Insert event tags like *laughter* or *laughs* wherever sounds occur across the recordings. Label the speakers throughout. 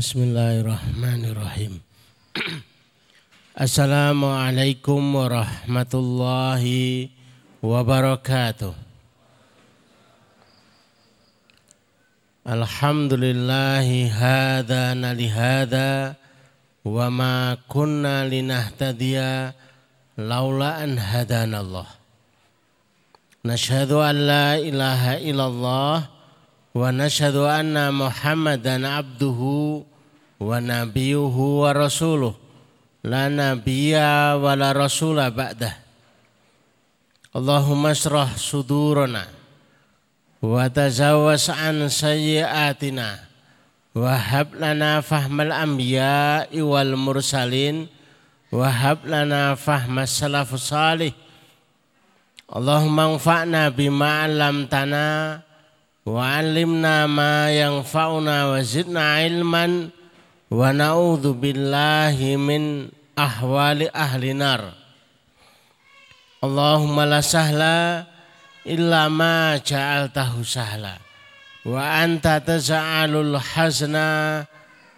Speaker 1: Bismillahirrahmanirrahim. *clears throat* Assalamualaikum warahmatullahi wabarakatuh. Alhamdulillahi hadana lihada wa ma kunna linahtadiya laula an hadanallah. Nashhadu an la ilaha illallah wa nashhadu anna Muhammadan abduhu wa nabiyuhu wa rasuluh. La nabiyya wa la rasula ba'dah. Allahumma syrah sudurana. Wa tazawwas an sayyiatina. Wa hab lana fahmal anbiya'i wal mursalin. Wa hab lana fahmas salafus salih. Allahumma anfa'na bima 'allamtana. Wa 'allimna ma yanfa'una wa zidna ilman wa na'udzu billahi min ahwali ahli nar. Allahumma la sahla illa ma ja'altahu sahla. Wa anta taz'alul hazna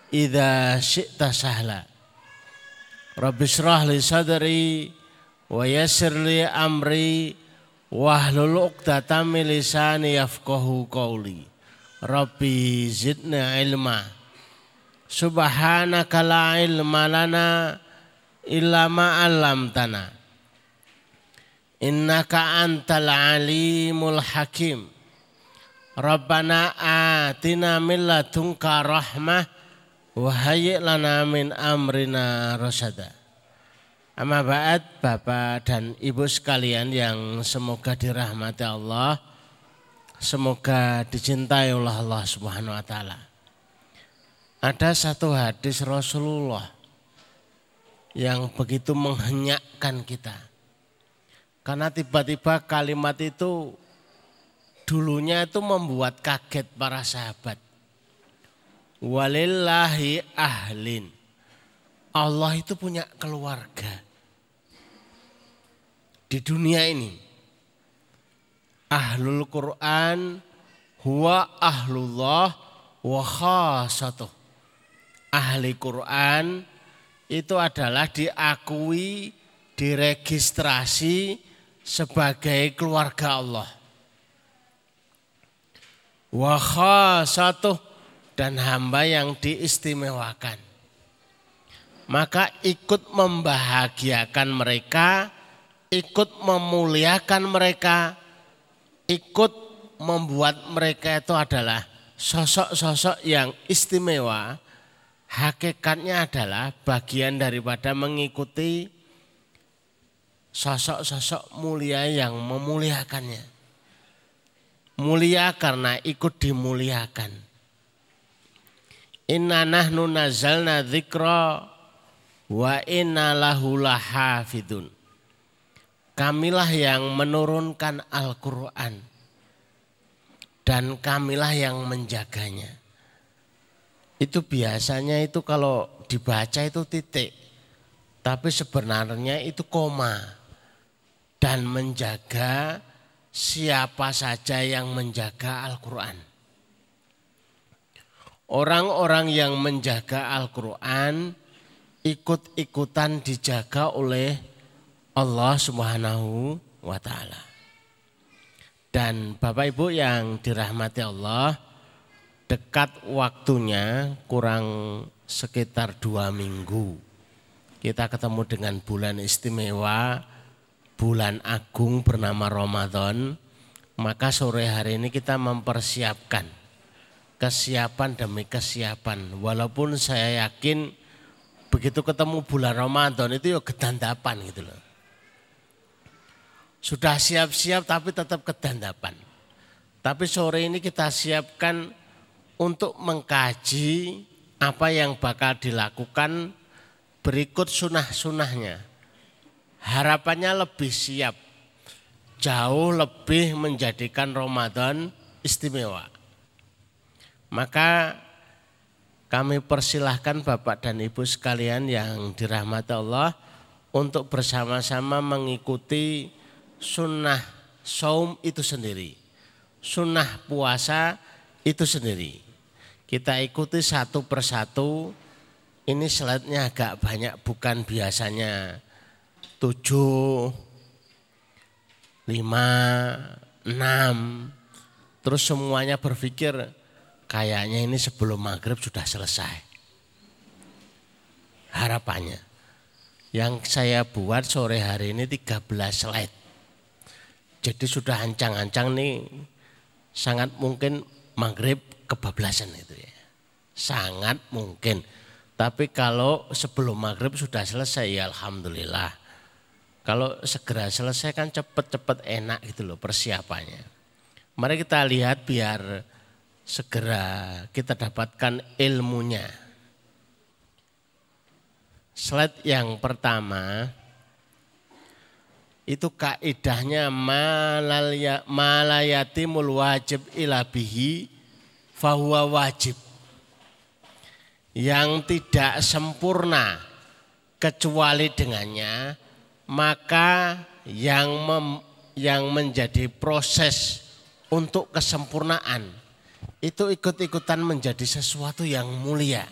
Speaker 1: idza syi'ta sahla. Rabbi syrah li sadri wa yassir li amri wahlul 'uqdatam min lisani yafqahu qawli. Rabbi zidna ilma Subhanaka la ilma lana illa ma 'allamtana. Innaka antal alimul hakim. Rabbana atina min ladunka rahmah wa hayyi lana min amrina rasada Amma ba'd Bapak dan Ibu sekalian yang semoga dirahmati Allah, semoga dicintai oleh Allah Subhanahu wa taala. Ada satu hadis Rasulullah yang begitu menghenyakkan kita. Karena tiba-tiba kalimat itu dulunya itu membuat kaget para sahabat. Walillahi ahlin Allah itu punya keluarga di dunia ini. Ahlul Quran huwa ahlullah wa khasatuh. Ahli Quran itu adalah diakui, diregistrasi sebagai keluarga Allah. Wa khasatuh dan hamba yang diistimewakan maka ikut membahagiakan mereka, ikut memuliakan mereka, ikut membuat mereka itu adalah sosok-sosok yang istimewa. Hakikatnya adalah bagian daripada mengikuti sosok-sosok mulia yang memuliakannya. Mulia karena ikut dimuliakan. Inna nahnu nazalna dzikra wa inna lahu lahafidun. Kamilah yang menurunkan Al-Quran dan kamilah yang menjaganya. Itu biasanya itu kalau dibaca itu titik, tapi sebenarnya itu koma dan menjaga siapa saja yang menjaga Al-Quran. Orang-orang yang menjaga Al-Quran ikut-ikutan dijaga oleh Allah Subhanahu wa taala. Dan Bapak Ibu yang dirahmati Allah, dekat waktunya kurang sekitar dua minggu. Kita ketemu dengan bulan istimewa, bulan agung bernama Ramadan. Maka sore hari ini kita mempersiapkan kesiapan demi kesiapan. Walaupun saya yakin begitu ketemu bulan Ramadan itu ya kedandapan gitu loh. Sudah siap-siap tapi tetap kedandapan. Tapi sore ini kita siapkan untuk mengkaji apa yang bakal dilakukan berikut sunah-sunahnya. Harapannya lebih siap, jauh lebih menjadikan Ramadan istimewa. Maka kami persilahkan Bapak dan Ibu sekalian yang dirahmati Allah untuk bersama-sama mengikuti sunnah saum itu sendiri. Sunnah puasa itu sendiri. Kita ikuti satu persatu. Ini slide-nya agak banyak bukan biasanya tujuh, lima, enam. Terus semuanya berpikir kayaknya ini sebelum maghrib sudah selesai. Harapannya. Yang saya buat sore hari ini 13 slide. Jadi sudah ancang-ancang nih sangat mungkin maghrib kebablasan itu ya. Sangat mungkin. Tapi kalau sebelum maghrib sudah selesai ya Alhamdulillah. Kalau segera selesai kan cepet-cepet enak gitu loh persiapannya. Mari kita lihat biar segera kita dapatkan ilmunya. Slide yang pertama itu kaidahnya malayatimul wajib ilabihi fahuwa wajib. Yang tidak sempurna kecuali dengannya, maka yang mem, yang menjadi proses untuk kesempurnaan itu ikut-ikutan menjadi sesuatu yang mulia.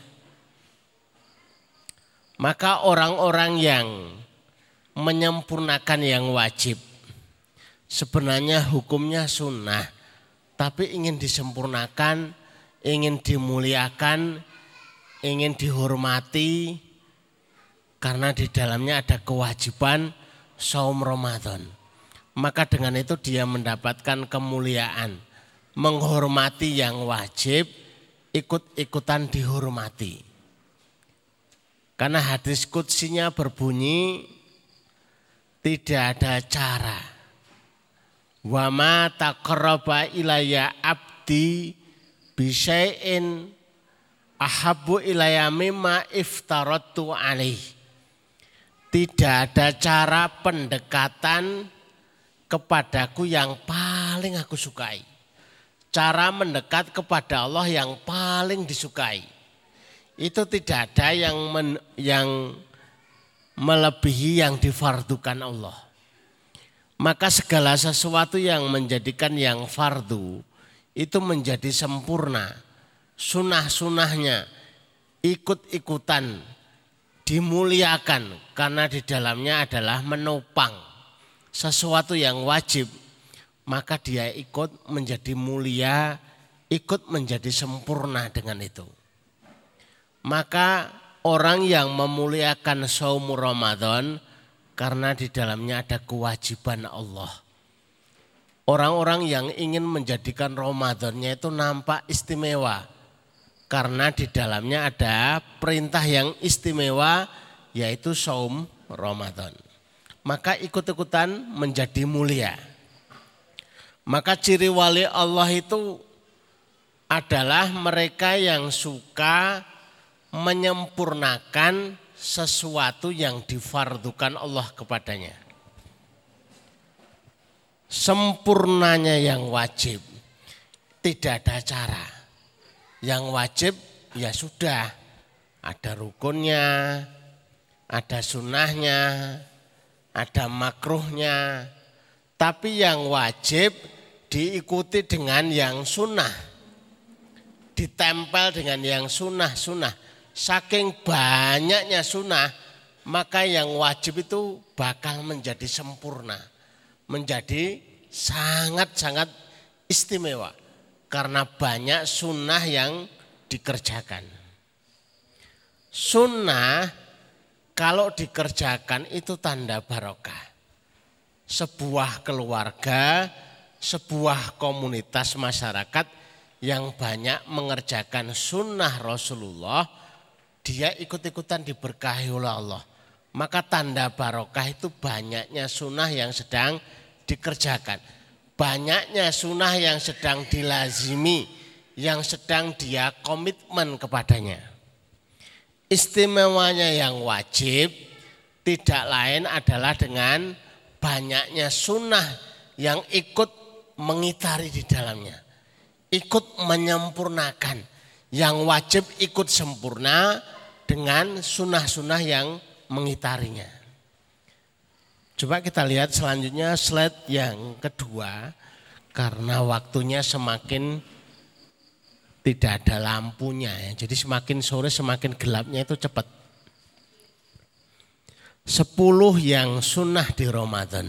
Speaker 1: Maka orang-orang yang menyempurnakan yang wajib sebenarnya hukumnya sunnah tapi ingin disempurnakan ingin dimuliakan, ingin dihormati karena di dalamnya ada kewajiban saum Ramadan. Maka dengan itu dia mendapatkan kemuliaan, menghormati yang wajib, ikut-ikutan dihormati. Karena hadis kudsinya berbunyi tidak ada cara. Wa ma taqarraba ilayya abdi bisyai'in ahabu ilaya mimma iftaratu alaih. Tidak ada cara pendekatan kepadaku yang paling aku sukai. Cara mendekat kepada Allah yang paling disukai. Itu tidak ada yang men, yang melebihi yang difardukan Allah. Maka segala sesuatu yang menjadikan yang fardu itu menjadi sempurna. Sunah-sunahnya ikut-ikutan dimuliakan karena di dalamnya adalah menopang sesuatu yang wajib. Maka dia ikut menjadi mulia, ikut menjadi sempurna dengan itu. Maka orang yang memuliakan saum Ramadan karena di dalamnya ada kewajiban Allah Orang-orang yang ingin menjadikan Ramadannya itu nampak istimewa. Karena di dalamnya ada perintah yang istimewa yaitu saum Ramadan. Maka ikut-ikutan menjadi mulia. Maka ciri wali Allah itu adalah mereka yang suka menyempurnakan sesuatu yang difardukan Allah kepadanya sempurnanya yang wajib. Tidak ada cara. Yang wajib ya sudah. Ada rukunnya, ada sunnahnya, ada makruhnya. Tapi yang wajib diikuti dengan yang sunnah. Ditempel dengan yang sunnah-sunnah. Saking banyaknya sunnah, maka yang wajib itu bakal menjadi sempurna menjadi sangat-sangat istimewa karena banyak sunnah yang dikerjakan. Sunnah kalau dikerjakan itu tanda barokah. Sebuah keluarga, sebuah komunitas masyarakat yang banyak mengerjakan sunnah Rasulullah, dia ikut-ikutan diberkahi oleh Allah. Maka tanda barokah itu banyaknya sunnah yang sedang dikerjakan. Banyaknya sunnah yang sedang dilazimi, yang sedang dia komitmen kepadanya. Istimewanya yang wajib tidak lain adalah dengan banyaknya sunnah yang ikut mengitari di dalamnya. Ikut menyempurnakan. Yang wajib ikut sempurna dengan sunnah-sunnah yang mengitarinya. Coba kita lihat selanjutnya slide yang kedua karena waktunya semakin tidak ada lampunya ya. Jadi semakin sore semakin gelapnya itu cepat. Sepuluh yang sunnah di Ramadan.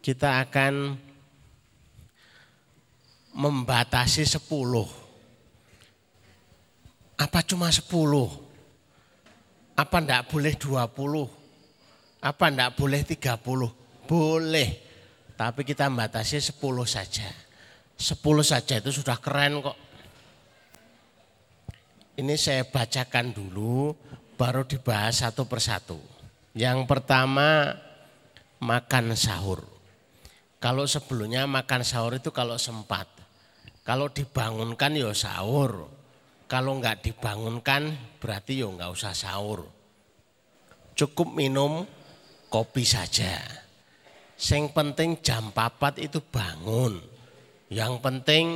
Speaker 1: Kita akan membatasi sepuluh. Apa cuma sepuluh? Apa enggak boleh dua puluh? Apa enggak boleh tiga puluh? Boleh. Tapi kita membatasi sepuluh saja. Sepuluh saja itu sudah keren kok. Ini saya bacakan dulu, baru dibahas satu persatu. Yang pertama makan sahur. Kalau sebelumnya makan sahur itu kalau sempat. Kalau dibangunkan ya sahur. Kalau enggak dibangunkan berarti ya enggak usah sahur. Cukup minum kopi saja. Yang penting jam papat itu bangun. Yang penting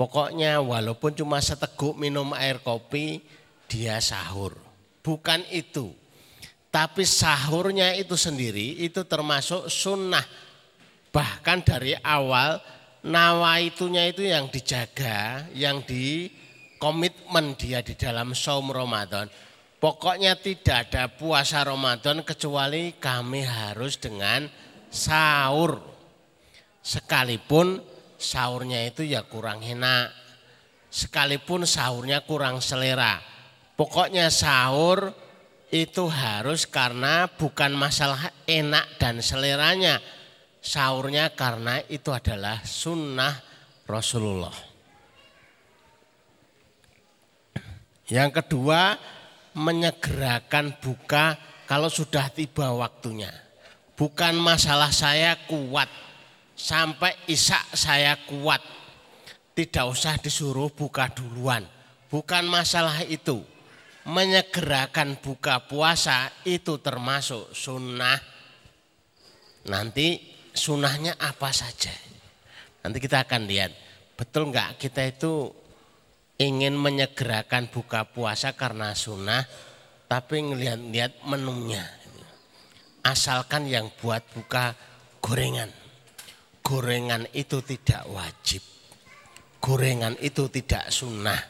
Speaker 1: Pokoknya walaupun cuma seteguk minum air kopi, dia sahur. Bukan itu. Tapi sahurnya itu sendiri itu termasuk sunnah. Bahkan dari awal nawaitunya itu yang dijaga, yang di komitmen dia di dalam saum Ramadan. Pokoknya tidak ada puasa Ramadan kecuali kami harus dengan sahur. Sekalipun sahurnya itu ya kurang enak. Sekalipun sahurnya kurang selera. Pokoknya sahur itu harus karena bukan masalah enak dan seleranya. Sahurnya karena itu adalah sunnah Rasulullah. Yang kedua, menyegerakan buka kalau sudah tiba waktunya. Bukan masalah saya kuat, sampai isak saya kuat. Tidak usah disuruh buka duluan. Bukan masalah itu. Menyegerakan buka puasa itu termasuk sunnah. Nanti sunnahnya apa saja. Nanti kita akan lihat. Betul enggak kita itu ingin menyegerakan buka puasa karena sunnah. Tapi ngelihat-lihat menunya. Asalkan yang buat buka gorengan gorengan itu tidak wajib. Gorengan itu tidak sunnah.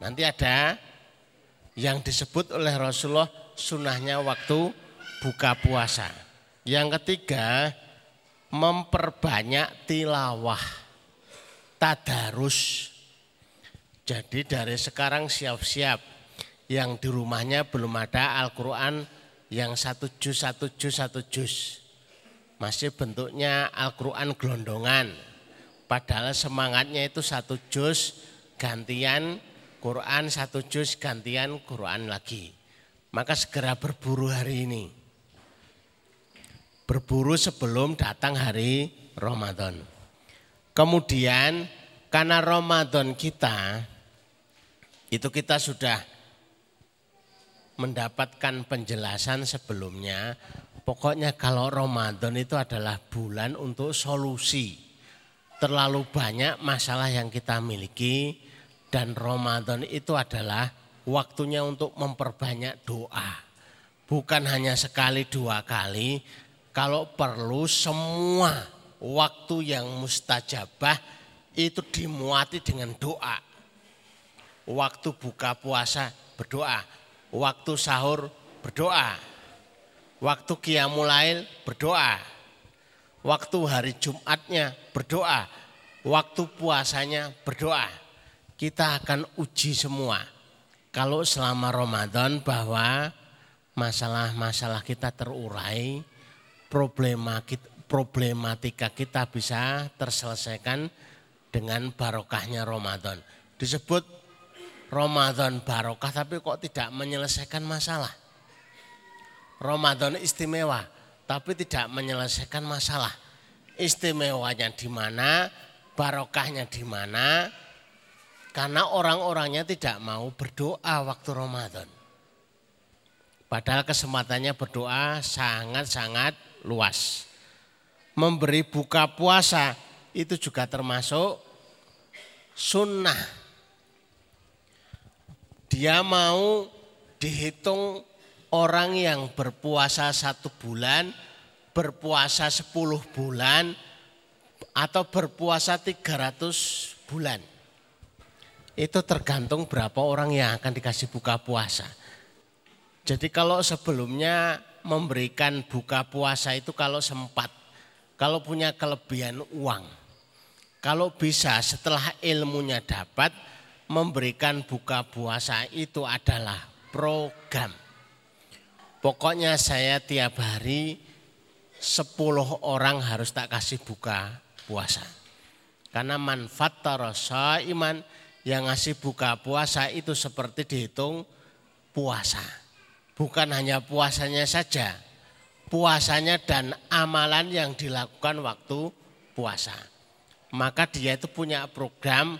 Speaker 1: Nanti ada yang disebut oleh Rasulullah sunnahnya waktu buka puasa. Yang ketiga, memperbanyak tilawah, tadarus. Jadi dari sekarang siap-siap yang di rumahnya belum ada Al-Quran yang satu juz, satu juz, satu juz masih bentuknya Al-Quran gelondongan. Padahal semangatnya itu satu juz gantian Quran, satu juz gantian Quran lagi. Maka segera berburu hari ini. Berburu sebelum datang hari Ramadan. Kemudian karena Ramadan kita itu kita sudah mendapatkan penjelasan sebelumnya Pokoknya kalau Ramadan itu adalah bulan untuk solusi. Terlalu banyak masalah yang kita miliki dan Ramadan itu adalah waktunya untuk memperbanyak doa. Bukan hanya sekali dua kali, kalau perlu semua waktu yang mustajabah itu dimuati dengan doa. Waktu buka puasa berdoa, waktu sahur berdoa, Waktu Qiyamulail berdoa. Waktu hari Jumatnya berdoa. Waktu puasanya berdoa. Kita akan uji semua. Kalau selama Ramadan bahwa masalah-masalah kita terurai, problematika kita bisa terselesaikan dengan barokahnya Ramadan. Disebut Ramadan barokah tapi kok tidak menyelesaikan masalah. Ramadan istimewa, tapi tidak menyelesaikan masalah. Istimewanya di mana, barokahnya di mana, karena orang-orangnya tidak mau berdoa waktu Ramadan. Padahal kesempatannya berdoa sangat-sangat luas. Memberi buka puasa itu juga termasuk sunnah. Dia mau dihitung orang yang berpuasa satu bulan, berpuasa sepuluh bulan, atau berpuasa 300 bulan. Itu tergantung berapa orang yang akan dikasih buka puasa. Jadi kalau sebelumnya memberikan buka puasa itu kalau sempat, kalau punya kelebihan uang, kalau bisa setelah ilmunya dapat memberikan buka puasa itu adalah program. Pokoknya saya tiap hari 10 orang harus tak kasih buka puasa. Karena manfaat tarasa iman yang ngasih buka puasa itu seperti dihitung puasa. Bukan hanya puasanya saja, puasanya dan amalan yang dilakukan waktu puasa. Maka dia itu punya program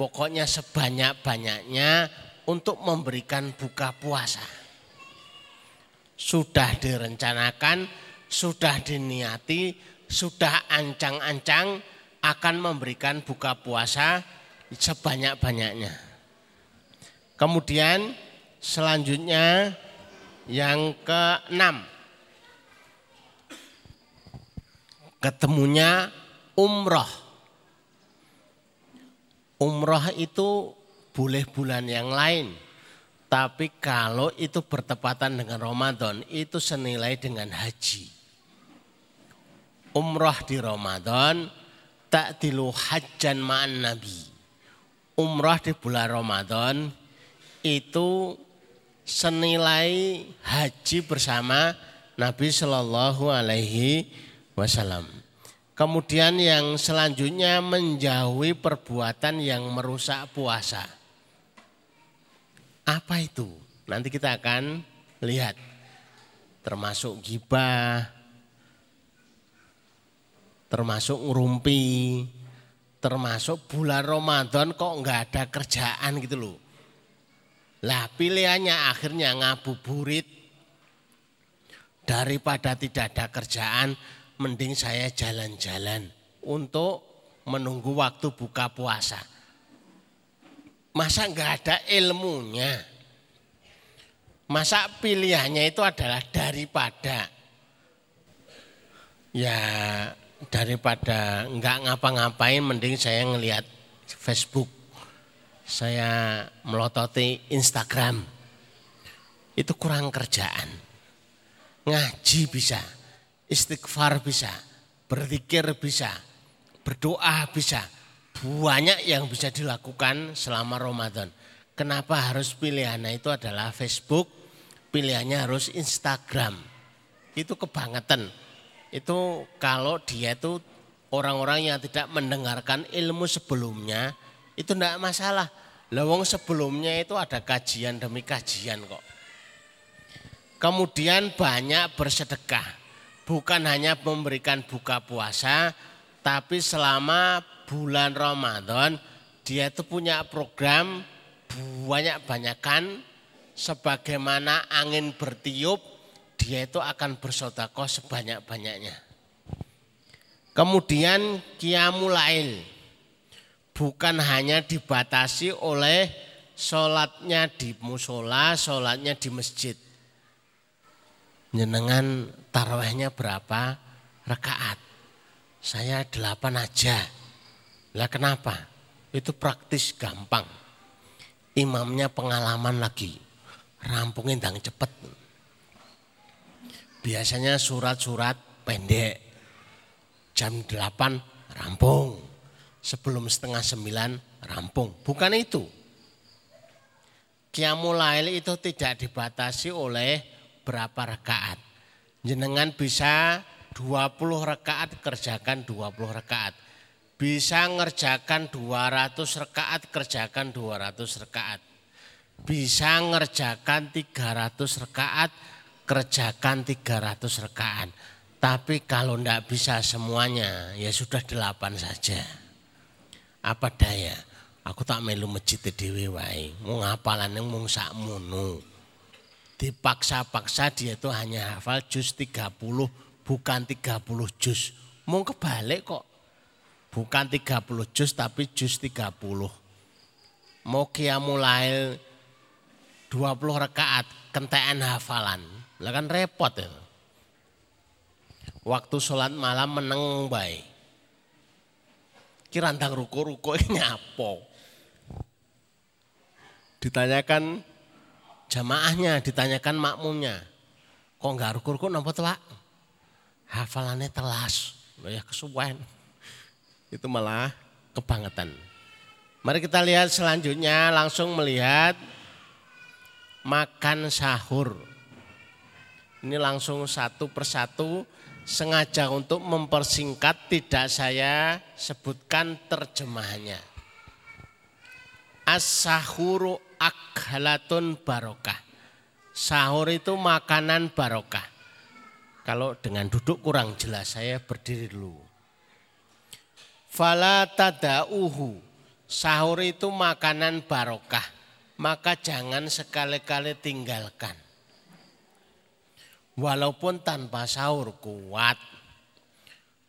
Speaker 1: pokoknya sebanyak-banyaknya untuk memberikan buka puasa. Sudah direncanakan, sudah diniati, sudah ancang-ancang akan memberikan buka puasa sebanyak-banyaknya. Kemudian selanjutnya yang keenam. Ketemunya umroh. Umroh itu boleh bulan yang lain. Tapi kalau itu bertepatan dengan Ramadan itu senilai dengan haji. Umroh di Ramadan tak dilu hajjan ma'an nabi umrah di bulan Ramadan itu senilai haji bersama Nabi Shallallahu Alaihi. Kemudian yang selanjutnya menjauhi perbuatan yang merusak puasa. Apa itu? Nanti kita akan lihat. Termasuk gibah, termasuk ngerumpi, termasuk bulan Ramadan kok nggak ada kerjaan gitu loh. Lah pilihannya akhirnya ngabuburit daripada tidak ada kerjaan mending saya jalan-jalan untuk menunggu waktu buka puasa. Masa nggak ada ilmunya? Masa pilihannya itu adalah daripada ya daripada nggak ngapa-ngapain mending saya ngelihat Facebook saya melototi Instagram itu kurang kerjaan ngaji bisa istighfar bisa berzikir bisa berdoa bisa banyak yang bisa dilakukan selama Ramadan kenapa harus pilihannya itu adalah Facebook pilihannya harus Instagram itu kebangetan itu kalau dia itu orang-orang yang tidak mendengarkan ilmu sebelumnya itu tidak masalah. Lawang sebelumnya itu ada kajian demi kajian kok. Kemudian banyak bersedekah. Bukan hanya memberikan buka puasa, tapi selama bulan Ramadan dia itu punya program banyak-banyakan sebagaimana angin bertiup dia itu akan bersodakoh sebanyak-banyaknya. Kemudian kiamulail bukan hanya dibatasi oleh sholatnya di musola, sholatnya di masjid. Jenengan tarawehnya berapa rakaat? Saya delapan aja. Lah kenapa? Itu praktis gampang. Imamnya pengalaman lagi. Rampungin dan cepet biasanya surat-surat pendek. Jam 8 rampung. Sebelum setengah sembilan rampung. Bukan itu. Qiyamul itu tidak dibatasi oleh berapa rakaat. Jenengan bisa 20 rakaat kerjakan 20 rakaat. Bisa ngerjakan 200 rakaat kerjakan 200 rakaat. Bisa ngerjakan 300 rakaat kerjakan 300 rekaan. Tapi kalau tidak bisa semuanya, ya sudah delapan saja. Apa daya? Aku tak melu masjid dewi wae. Mau ngapalan yang mau sakmono. Dipaksa-paksa dia itu hanya hafal juz 30, bukan 30 juz. Mau kebalik kok. Bukan 30 juz tapi juz 30. Mau kiamulail 20 rakaat kentean hafalan lah kan repot ya. Waktu sholat malam meneng baik. Kirandang ruko-ruko nyapo. Ditanyakan jamaahnya, ditanyakan makmumnya. Kok enggak ruko-ruko napa tuh Pak? Hafalannya telas. Ya kesuwen. *laughs* Itu malah kebangetan. Mari kita lihat selanjutnya langsung melihat makan sahur. Ini langsung satu persatu sengaja untuk mempersingkat tidak saya sebutkan terjemahannya. As-sahuru akhalatun barokah. Sahur itu makanan barokah. Kalau dengan duduk kurang jelas saya berdiri dulu. Fala tada'uhu. Sahur itu makanan barokah. Maka jangan sekali-kali tinggalkan walaupun tanpa sahur kuat.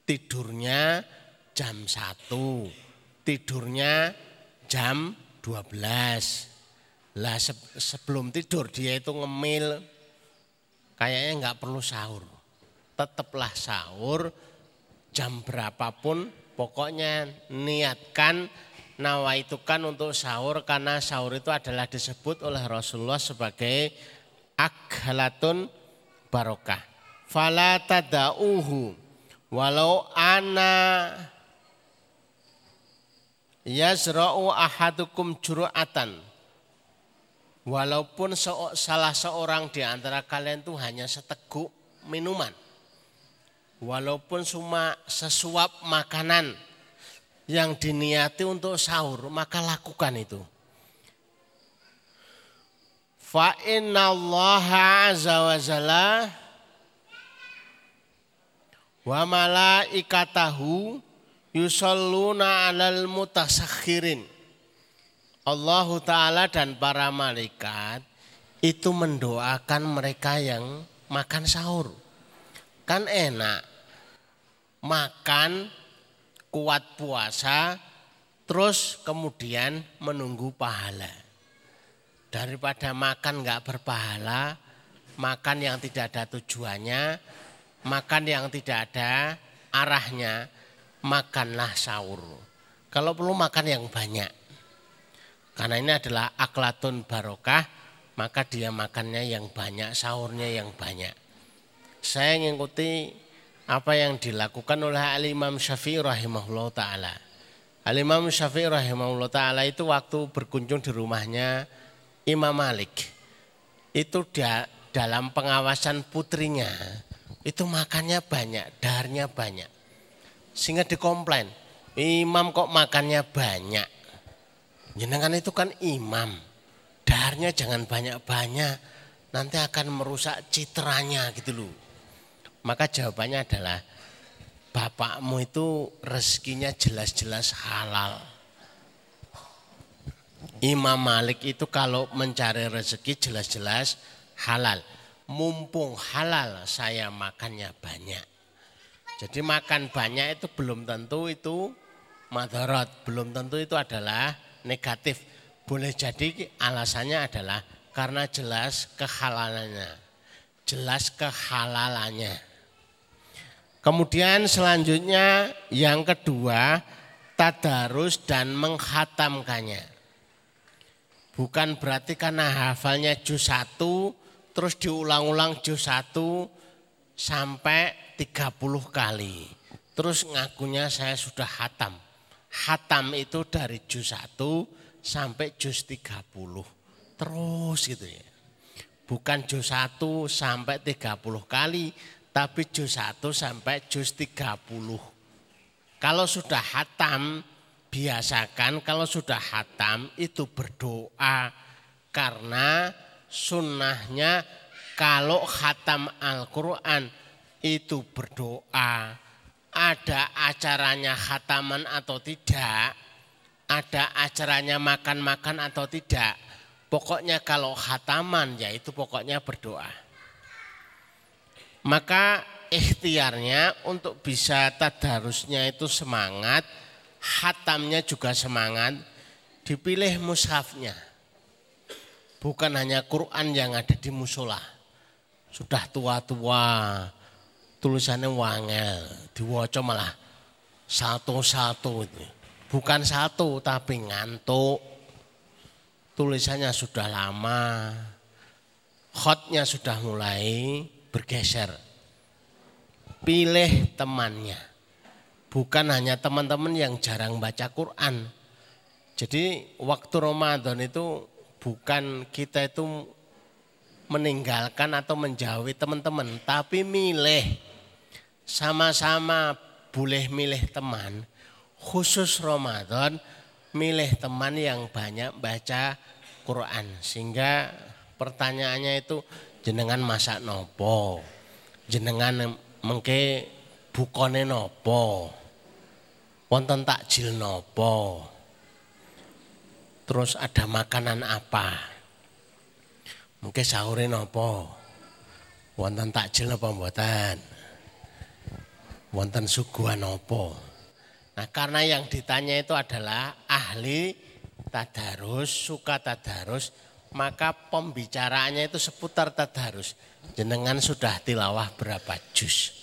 Speaker 1: Tidurnya jam 1, tidurnya jam 12. Lah sebelum tidur dia itu ngemil, kayaknya nggak perlu sahur. Tetaplah sahur jam berapapun, pokoknya niatkan nawaitukan untuk sahur karena sahur itu adalah disebut oleh Rasulullah sebagai akhalatun barokah. Fala tada'uhu walau ana yazra'u ahadukum juru'atan. Walaupun salah seorang di antara kalian itu hanya seteguk minuman. Walaupun cuma sesuap makanan yang diniati untuk sahur, maka lakukan itu. Fa inna Allah azza wa jalla wa malaikatahu yusalluna alal mutasakhirin. Allah Ta'ala dan para malaikat itu mendoakan mereka yang makan sahur. Kan enak. Makan kuat puasa terus kemudian menunggu pahala daripada makan nggak berpahala, makan yang tidak ada tujuannya, makan yang tidak ada arahnya, makanlah sahur. Kalau perlu makan yang banyak. Karena ini adalah aklatun barokah, maka dia makannya yang banyak, sahurnya yang banyak. Saya mengikuti apa yang dilakukan oleh Al-Imam Syafi'i rahimahullah ta'ala. Al-Imam Syafi'i rahimahullah ta'ala itu waktu berkunjung di rumahnya Imam Malik itu dia dalam pengawasan putrinya itu makannya banyak, darnya banyak. Sehingga dikomplain, imam kok makannya banyak. Jenengan itu kan imam, darnya jangan banyak-banyak, nanti akan merusak citranya gitu loh. Maka jawabannya adalah, bapakmu itu rezekinya jelas-jelas halal. Imam Malik itu kalau mencari rezeki jelas-jelas halal. Mumpung halal saya makannya banyak. Jadi makan banyak itu belum tentu itu madarat, belum tentu itu adalah negatif. Boleh jadi alasannya adalah karena jelas kehalalannya. Jelas kehalalannya. Kemudian selanjutnya yang kedua tadarus dan menghatamkannya. Bukan berarti karena hafalnya juz 1 terus diulang-ulang juz 1 sampai 30 kali. Terus ngakunya saya sudah hatam. Hatam itu dari juz 1 sampai juz 30. Terus gitu ya. Bukan juz 1 sampai 30 kali, tapi juz 1 sampai juz 30. Kalau sudah hatam biasakan kalau sudah hatam itu berdoa karena sunnahnya kalau hatam Al-Quran itu berdoa ada acaranya hataman atau tidak ada acaranya makan-makan atau tidak pokoknya kalau hataman ya itu pokoknya berdoa maka ikhtiarnya untuk bisa tadarusnya itu semangat hatamnya juga semangat, dipilih mushafnya. Bukan hanya Quran yang ada di musola. Sudah tua-tua, tulisannya wangel, diwaca malah satu-satu. Bukan satu tapi ngantuk. Tulisannya sudah lama. Hotnya sudah mulai bergeser. Pilih temannya. Bukan hanya teman-teman yang jarang baca Quran. Jadi waktu Ramadan itu bukan kita itu meninggalkan atau menjauhi teman-teman, tapi milih sama-sama boleh milih teman khusus Ramadan milih teman yang banyak baca Quran. Sehingga pertanyaannya itu jenengan masak nopo? Jenengan mengke bukone nopo? Wonten takjil nopo? Terus ada makanan apa? Mungkin sahure nopo? Wonten takjil nopo mboten wonten suguhan nopo Nah karena yang ditanya itu adalah ahli tadarus, suka tadarus, maka pembicaraannya itu seputar tadarus. Jenengan sudah tilawah berapa juz?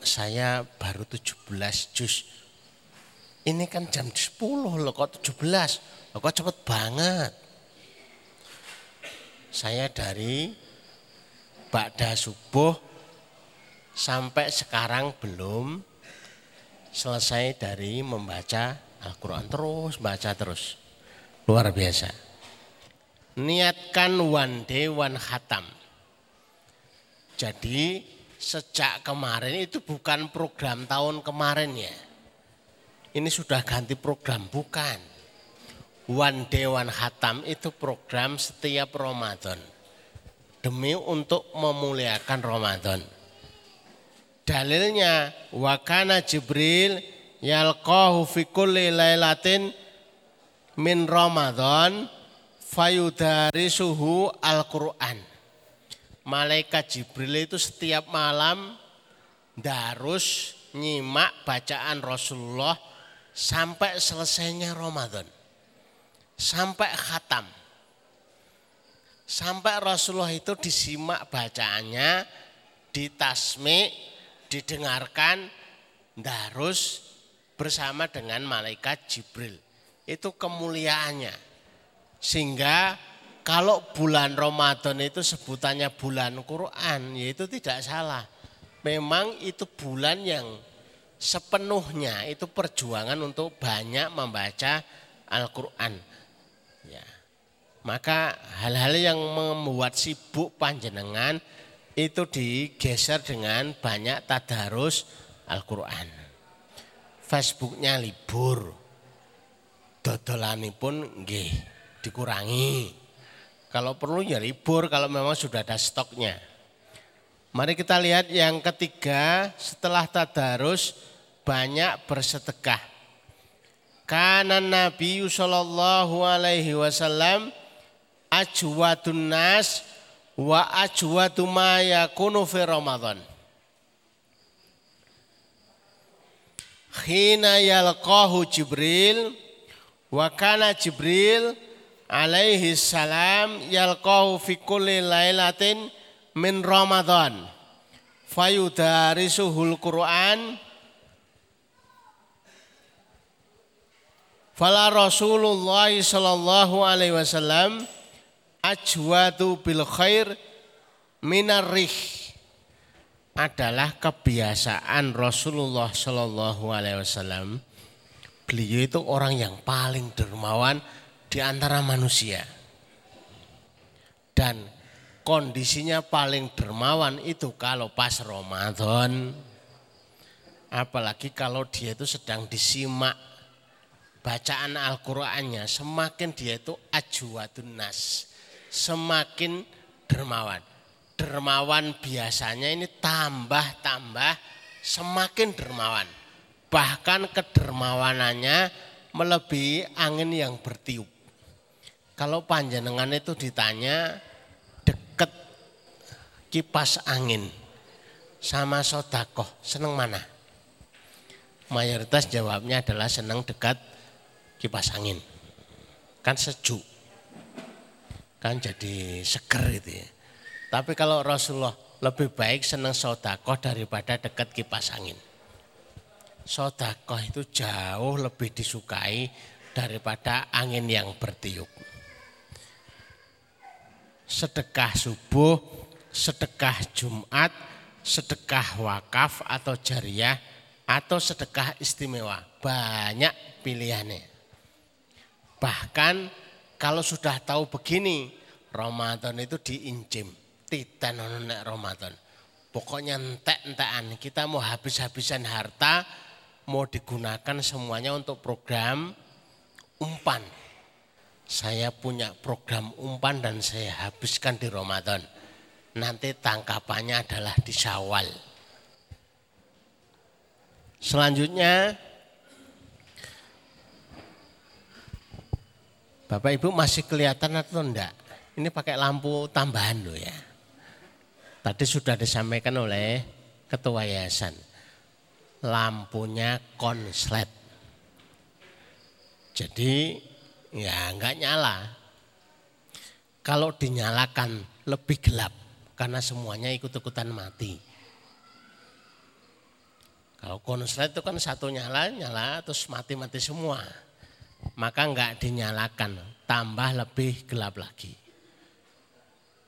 Speaker 1: Saya baru 17 juz. Ini kan jam 10 loh kok 17. Loh kok cepet banget. Saya dari Ba'da subuh sampai sekarang belum selesai dari membaca Al-Quran terus, baca terus. Luar biasa. Niatkan one day one khatam. Jadi sejak kemarin itu bukan program tahun kemarin ya. Ini sudah ganti program, bukan. One day one khatam itu program setiap Ramadan. Demi untuk memuliakan Ramadan. Dalilnya wakana Jibril yalqahu fi kulli min Ramadan fayudarisuhu Al-Qur'an. Malaikat Jibril itu setiap malam darus nyimak bacaan Rasulullah sampai selesainya Ramadan. Sampai khatam. Sampai Rasulullah itu disimak bacaannya, ditasmi, didengarkan darus bersama dengan malaikat Jibril. Itu kemuliaannya. Sehingga kalau bulan Ramadan itu sebutannya bulan Quran, yaitu tidak salah. Memang itu bulan yang sepenuhnya itu perjuangan untuk banyak membaca Al-Quran. Ya. Maka hal-hal yang membuat sibuk panjenengan itu digeser dengan banyak tadarus Al-Quran. Facebooknya libur, dodolani pun nggih dikurangi. Kalau perlu ya libur kalau memang sudah ada stoknya. Mari kita lihat yang ketiga setelah tadarus banyak bersedekah. Karena Nabi sallallahu alaihi wasallam ajwadun nas wa ajwadu ma yakunu fi Ramadan. Khina yalqahu Jibril wa kana Jibril alaihi salam yalqahu fi kulli lailatin min Ramadan. Fayudarisuhul Quran Fala Rasulullah sallallahu alaihi wasallam ajwadu bil khair minarih adalah kebiasaan Rasulullah Shallallahu Alaihi Wasallam. Beliau itu orang yang paling dermawan di antara manusia. Dan kondisinya paling dermawan itu kalau pas Ramadan. Apalagi kalau dia itu sedang disimak bacaan Al-Qur'annya, semakin dia itu ajwadun nas semakin dermawan. Dermawan biasanya ini tambah-tambah semakin dermawan. Bahkan kedermawanannya melebihi angin yang bertiup. Kalau panjenengan itu ditanya deket kipas angin sama sodakoh, seneng mana? Mayoritas jawabnya adalah seneng dekat kipas angin. Kan sejuk kan jadi seger itu ya. Tapi kalau Rasulullah lebih baik senang sodakoh daripada dekat kipas angin. sodakoh itu jauh lebih disukai daripada angin yang bertiup. Sedekah subuh, sedekah Jumat, sedekah wakaf atau jariah, atau sedekah istimewa. Banyak pilihannya. Bahkan kalau sudah tahu begini, Ramadan itu diincim. Tidak nonek Ramadan. Pokoknya entek-entekan. Kita mau habis-habisan harta, mau digunakan semuanya untuk program umpan. Saya punya program umpan dan saya habiskan di Ramadan. Nanti tangkapannya adalah di Syawal. Selanjutnya Bapak Ibu masih kelihatan atau enggak? Ini pakai lampu tambahan loh ya. Tadi sudah disampaikan oleh ketua yayasan. Lampunya konslet. Jadi ya enggak nyala. Kalau dinyalakan lebih gelap karena semuanya ikut-ikutan mati. Kalau konslet itu kan satu nyala, nyala terus mati-mati semua. Maka enggak dinyalakan, tambah lebih gelap lagi.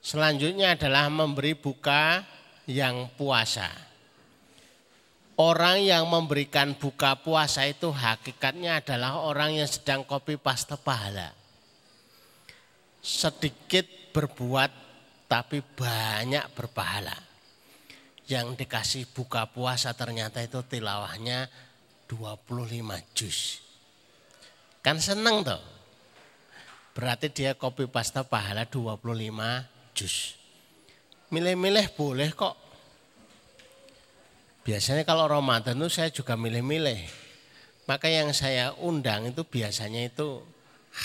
Speaker 1: Selanjutnya adalah memberi buka yang puasa. Orang yang memberikan buka puasa itu hakikatnya adalah orang yang sedang kopi paste pahala. Sedikit berbuat tapi banyak berpahala. Yang dikasih buka puasa ternyata itu tilawahnya 25 juz. Kan seneng tuh. Berarti dia kopi pasta pahala 25 juz. Milih-milih boleh kok Biasanya kalau Ramadan itu saya juga milih-milih. Maka yang saya undang itu biasanya itu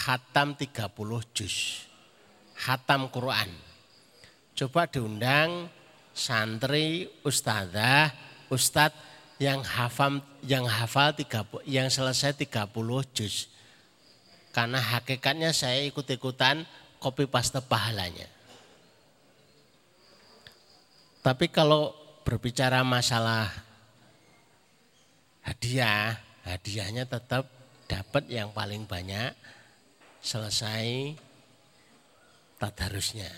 Speaker 1: hatam 30 juz. Hatam Quran. Coba diundang santri, ustazah, ustadz yang hafal yang hafal 30 yang selesai 30 juz. Karena hakikatnya saya ikut-ikutan kopi paste pahalanya. Tapi kalau berbicara masalah hadiah, hadiahnya tetap dapat yang paling banyak selesai tadarusnya.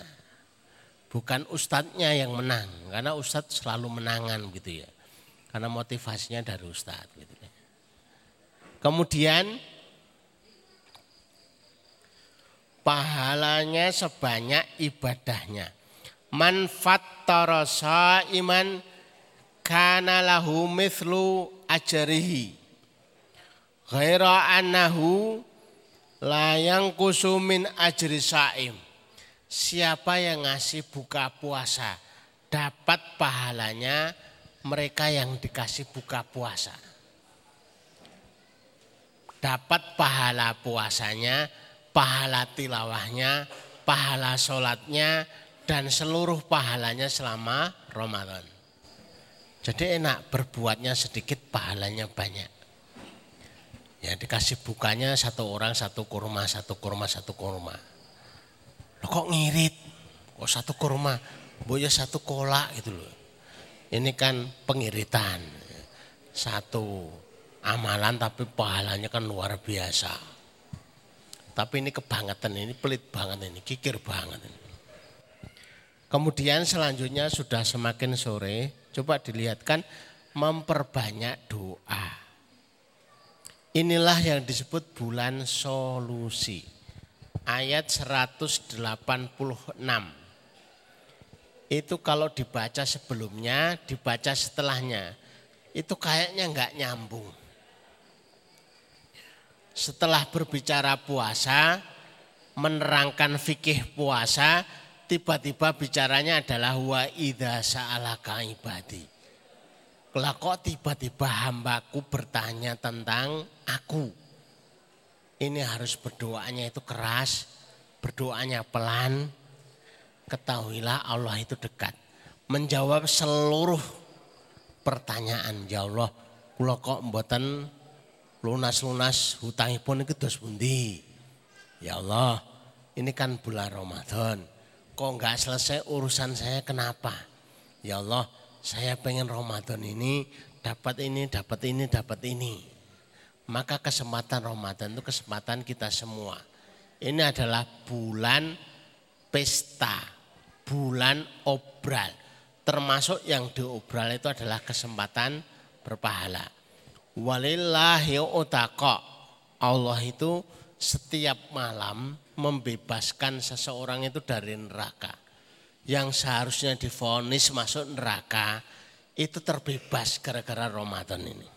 Speaker 1: Bukan ustadznya yang menang, karena ustadz selalu menangan gitu ya. Karena motivasinya dari ustadz gitu ya. Kemudian pahalanya sebanyak ibadahnya. Man fattara iman kana lahu mithlu ajrihi. Ghaira annahu la yanqusu min ajri saim siapa yang ngasih buka puasa dapat pahalanya mereka yang dikasih buka puasa. Dapat pahala puasanya pahala tilawahnya pahala sholatnya dan seluruh pahalanya selama Ramadan. Jadi enak berbuatnya sedikit pahalanya banyak. Ya dikasih bukanya satu orang satu kurma, satu kurma, satu kurma. Lo kok ngirit? Kok satu kurma? Boya satu kolak gitu loh. Ini kan pengiritan. Satu amalan tapi pahalanya kan luar biasa. Tapi ini kebangetan, ini pelit banget ini, kikir banget ini. Kemudian selanjutnya sudah semakin sore, coba dilihatkan memperbanyak doa. Inilah yang disebut bulan solusi. Ayat 186. Itu kalau dibaca sebelumnya, dibaca setelahnya. Itu kayaknya enggak nyambung. Setelah berbicara puasa, menerangkan fikih puasa, tiba-tiba bicaranya adalah wa idza sa'alaka ibadi. Kalau kok tiba-tiba hambaku bertanya tentang aku. Ini harus berdoanya itu keras, berdoanya pelan. Ketahuilah Allah itu dekat. Menjawab seluruh pertanyaan. Ya Allah, kula kok mboten lunas-lunas hutangipun iki dos pundi? Ya Allah, ini kan bulan Ramadan kok nggak selesai urusan saya kenapa? Ya Allah, saya pengen Ramadan ini dapat ini, dapat ini, dapat ini. Maka kesempatan Ramadan itu kesempatan kita semua. Ini adalah bulan pesta, bulan obral. Termasuk yang diobral itu adalah kesempatan berpahala. Walillahi utaqo. Allah itu setiap malam membebaskan seseorang itu dari neraka. Yang seharusnya difonis masuk neraka itu terbebas gara-gara Ramadan ini.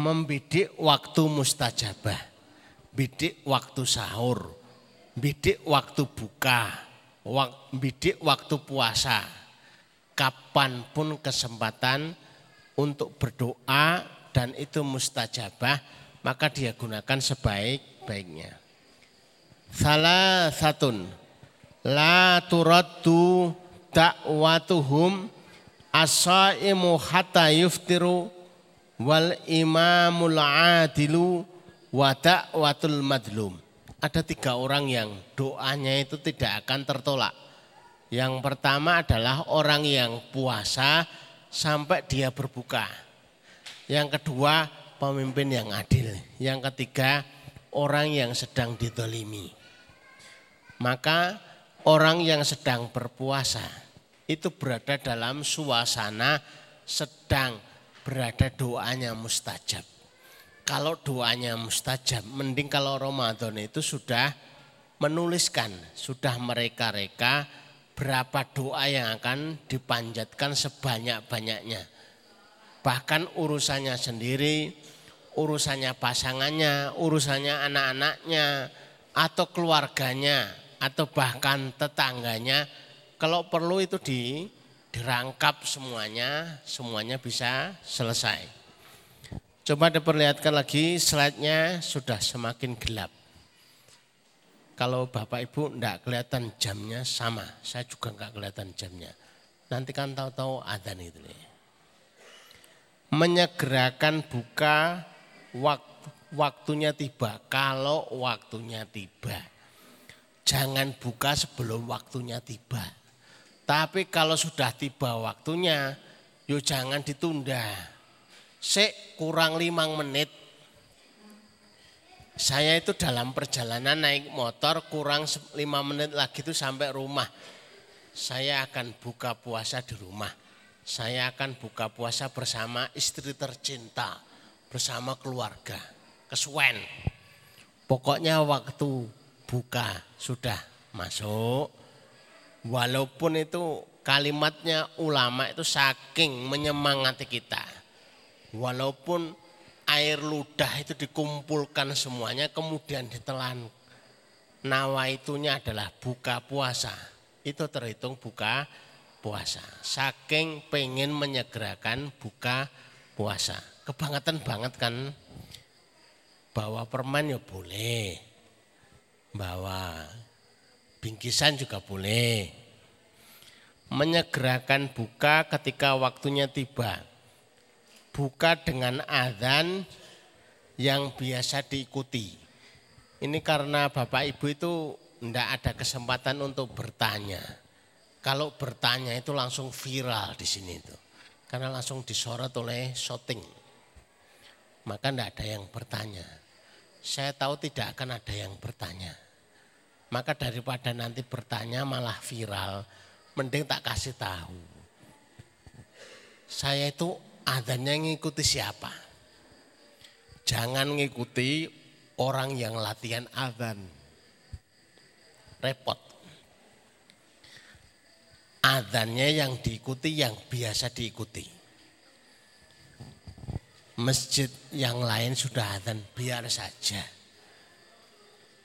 Speaker 1: Membidik waktu mustajabah, bidik waktu sahur, bidik waktu buka, bidik waktu puasa. Kapan pun kesempatan untuk berdoa dan itu mustajabah, maka dia gunakan sebaik-baiknya. Salah satun la turaddu da'watuhum asaimu hatta yuftiru wal imamul adilu wa da'watul madlum. Ada tiga orang yang doanya itu tidak akan tertolak. Yang pertama adalah orang yang puasa sampai dia berbuka. Yang kedua pemimpin yang adil. Yang ketiga orang yang sedang didolimi. Maka orang yang sedang berpuasa itu berada dalam suasana sedang berada doanya mustajab. Kalau doanya mustajab, mending kalau Ramadan itu sudah menuliskan, sudah mereka-reka berapa doa yang akan dipanjatkan sebanyak-banyaknya. Bahkan urusannya sendiri, urusannya pasangannya, urusannya anak-anaknya, atau keluarganya, atau bahkan tetangganya kalau perlu itu di, dirangkap semuanya, semuanya bisa selesai. Coba diperlihatkan lagi slide-nya sudah semakin gelap. Kalau Bapak Ibu enggak kelihatan jamnya sama, saya juga enggak kelihatan jamnya. Nanti kan tahu-tahu adzan itu. Menyegerakan buka waktu, waktunya tiba, kalau waktunya tiba. Jangan buka sebelum waktunya tiba. Tapi kalau sudah tiba waktunya, yo jangan ditunda. Sek kurang limang menit. Saya itu dalam perjalanan naik motor kurang lima menit lagi itu sampai rumah. Saya akan buka puasa di rumah. Saya akan buka puasa bersama istri tercinta, bersama keluarga. Kesuwen. Pokoknya waktu buka sudah masuk Walaupun itu kalimatnya ulama itu saking menyemangati kita. Walaupun air ludah itu dikumpulkan semuanya kemudian ditelan. Nawa itunya adalah buka puasa. Itu terhitung buka puasa. Saking pengen menyegerakan buka puasa. Kebangetan banget kan. Bawa permen ya boleh. Bawa Bingkisan juga boleh. Menyegerakan buka ketika waktunya tiba. Buka dengan azan yang biasa diikuti. Ini karena Bapak Ibu itu tidak ada kesempatan untuk bertanya. Kalau bertanya itu langsung viral di sini itu. Karena langsung disorot oleh shooting. Maka tidak ada yang bertanya. Saya tahu tidak akan ada yang bertanya. Maka daripada nanti bertanya malah viral, mending tak kasih tahu. Saya itu adanya ngikuti siapa? Jangan ngikuti orang yang latihan adzan. Repot. Adzannya yang diikuti yang biasa diikuti. Masjid yang lain sudah adzan biar saja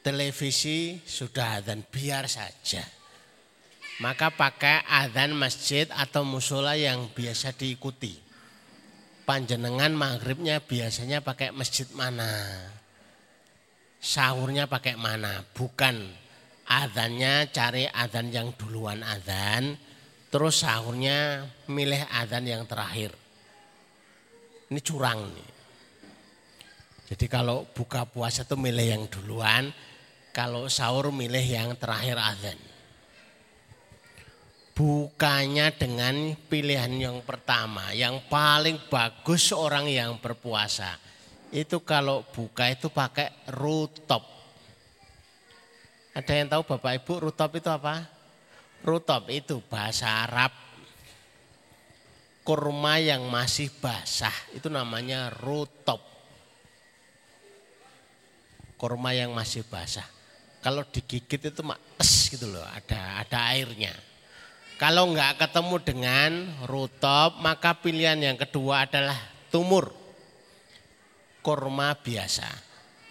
Speaker 1: televisi sudah adzan biar saja. Maka pakai adzan masjid atau musola yang biasa diikuti. Panjenengan maghribnya biasanya pakai masjid mana? Sahurnya pakai mana? Bukan adzannya cari adzan yang duluan adzan, terus sahurnya milih adzan yang terakhir. Ini curang nih. Jadi kalau buka puasa tuh milih yang duluan, kalau sahur milih yang terakhir azan. Bukanya dengan pilihan yang pertama, yang paling bagus orang yang berpuasa. Itu kalau buka itu pakai rutop. Ada yang tahu Bapak Ibu rutop itu apa? Rutop itu bahasa Arab. Kurma yang masih basah itu namanya rutop. Kurma yang masih basah. Kalau digigit itu mak gitu loh, ada ada airnya. Kalau enggak ketemu dengan rutop, maka pilihan yang kedua adalah tumur. Kurma biasa.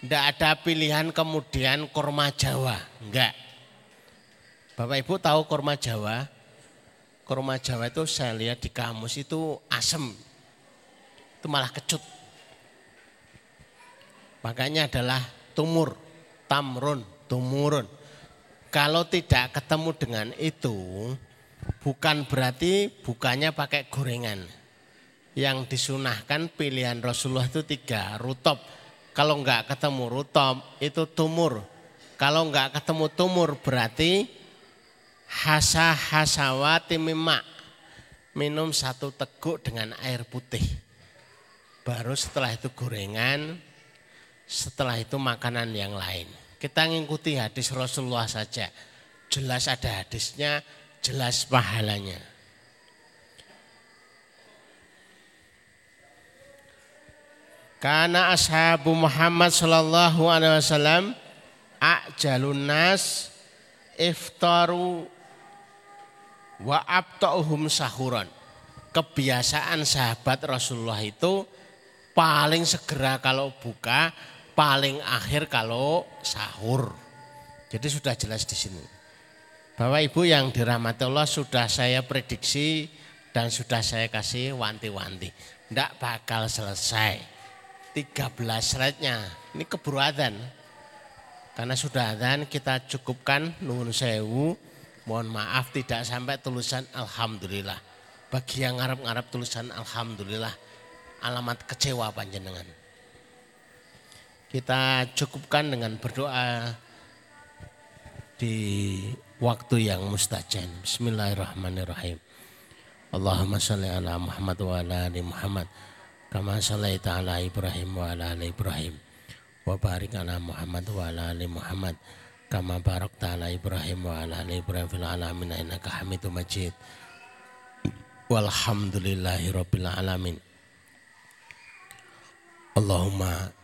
Speaker 1: Tidak ada pilihan kemudian kurma Jawa. Enggak. Bapak Ibu tahu kurma Jawa? Kurma Jawa itu saya lihat di kamus itu asem. Itu malah kecut. Makanya adalah tumur, tamrun, tumurun. Kalau tidak ketemu dengan itu, bukan berarti bukannya pakai gorengan. Yang disunahkan pilihan Rasulullah itu tiga, rutop. Kalau enggak ketemu rutop itu tumur. Kalau enggak ketemu tumur berarti hasa hasawati mimak. Minum satu teguk dengan air putih. Baru setelah itu gorengan, setelah itu makanan yang lain. Kita ngikuti hadis Rasulullah saja. Jelas ada hadisnya, jelas pahalanya. Karena ashabu Muhammad sallallahu alaihi wasallam ajalun nas iftaru wa abta'uhum sahuran. Kebiasaan sahabat Rasulullah itu paling segera kalau buka, paling akhir kalau sahur. Jadi sudah jelas di sini. Bapak Ibu yang dirahmati Allah sudah saya prediksi dan sudah saya kasih wanti-wanti. Tidak bakal selesai. 13 slide-nya. Ini keburu adzan. Karena sudah adzan kita cukupkan nuhun sewu. Mohon maaf tidak sampai tulisan Alhamdulillah. Bagi yang ngarep-ngarep tulisan Alhamdulillah. Alamat kecewa panjenengan. Kita cukupkan dengan berdoa di waktu yang mustajan. Bismillahirrahmanirrahim. Allahumma salli ala Muhammad wa ala ali Muhammad kama sallaita ala Ibrahim wa ala ali Ibrahim wa barik ala Muhammad wa ala ali Muhammad kama barakta ala Ibrahim wa ala ali Ibrahim fil alamin innaka Hamidum Majid. Walhamdulillahi rabbil alamin. Allahumma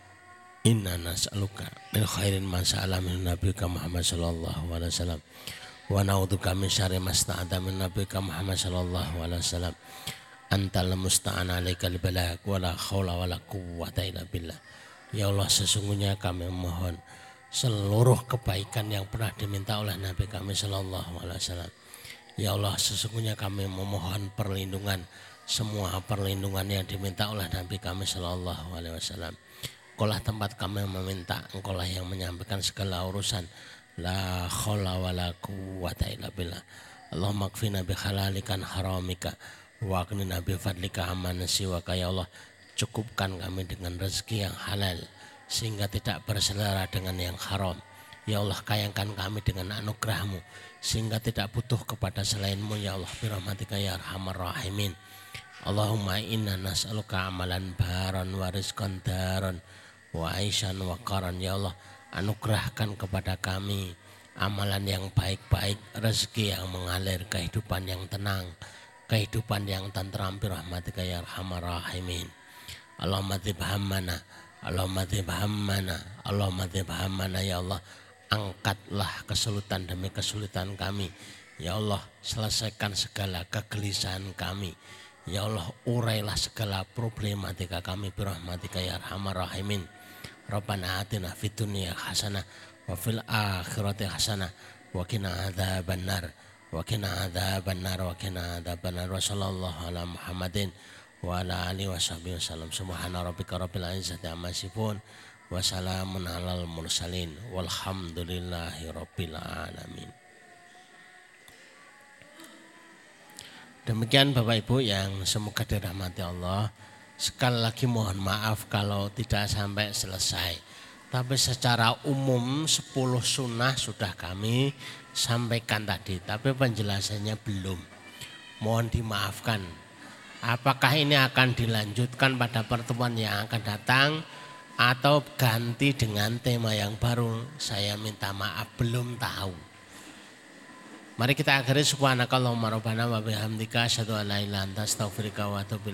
Speaker 1: Inna nas'aluka min khairin ma sa'ala min nabiyika Muhammad sallallahu alaihi wasallam wa na'udzubika min syarri ma sta'ada min nabiyika Muhammad sallallahu alaihi wasallam. Antal musta'an alaika balak wa la haula wa la quwwata illa billah. Ya Allah sesungguhnya kami mohon seluruh kebaikan yang pernah diminta oleh Nabi kami sallallahu alaihi wasallam. Ya Allah sesungguhnya kami memohon perlindungan semua perlindungan yang diminta oleh Nabi kami sallallahu alaihi wasallam. Engkaulah tempat kami meminta, engkaulah yang menyampaikan segala urusan. La khawla wa la quwwata illa billah. Allahumma kfina bi halalikan haramika wa aknina bi fadlika amman siwaka ya Allah. Cukupkan kami dengan rezeki yang halal sehingga tidak berselera dengan yang haram. Ya Allah kayangkan kami dengan anugerahmu sehingga tidak butuh kepada selainmu ya Allah birahmatika ya arhamar rahimin. Allahumma inna nas'aluka amalan baron wa rizqan daron wa aisyan wa karan ya Allah anugerahkan kepada kami amalan yang baik-baik rezeki yang mengalir kehidupan yang tenang kehidupan yang tentram rahmatika ya arhamar rahimin. Allahumma tibhammana Allahumma tibhammana Allahumma tibhammana ya Allah. Angkatlah kesulitan demi kesulitan kami. Ya Allah selesaikan segala kegelisahan kami. Ya Allah urailah segala problematika kami birahmatika ya arhamar rahimin Rabbana atina fid dunya hasanah wa fil akhirati hasanah wa qina adzabannar wa qina adzabannar wa qina adzabannar wa sallallahu ala Muhammadin wa ala alihi wa sahbihi wasallam subhana rabbika rabbil izzati amma yasifun wa salamun alal mursalin walhamdulillahi rabbil alamin Demikian Bapak Ibu yang semoga dirahmati Allah. Sekali lagi mohon maaf kalau tidak sampai selesai. Tapi secara umum 10 sunnah sudah kami sampaikan tadi. Tapi penjelasannya belum. Mohon dimaafkan. Apakah ini akan dilanjutkan pada pertemuan yang akan datang atau ganti dengan tema yang baru? Saya minta maaf belum tahu. Mari kita akhiri subhanakallahumma rabbana wa bihamdika asyhadu an la ilaha illa anta astaghfiruka wa atubu.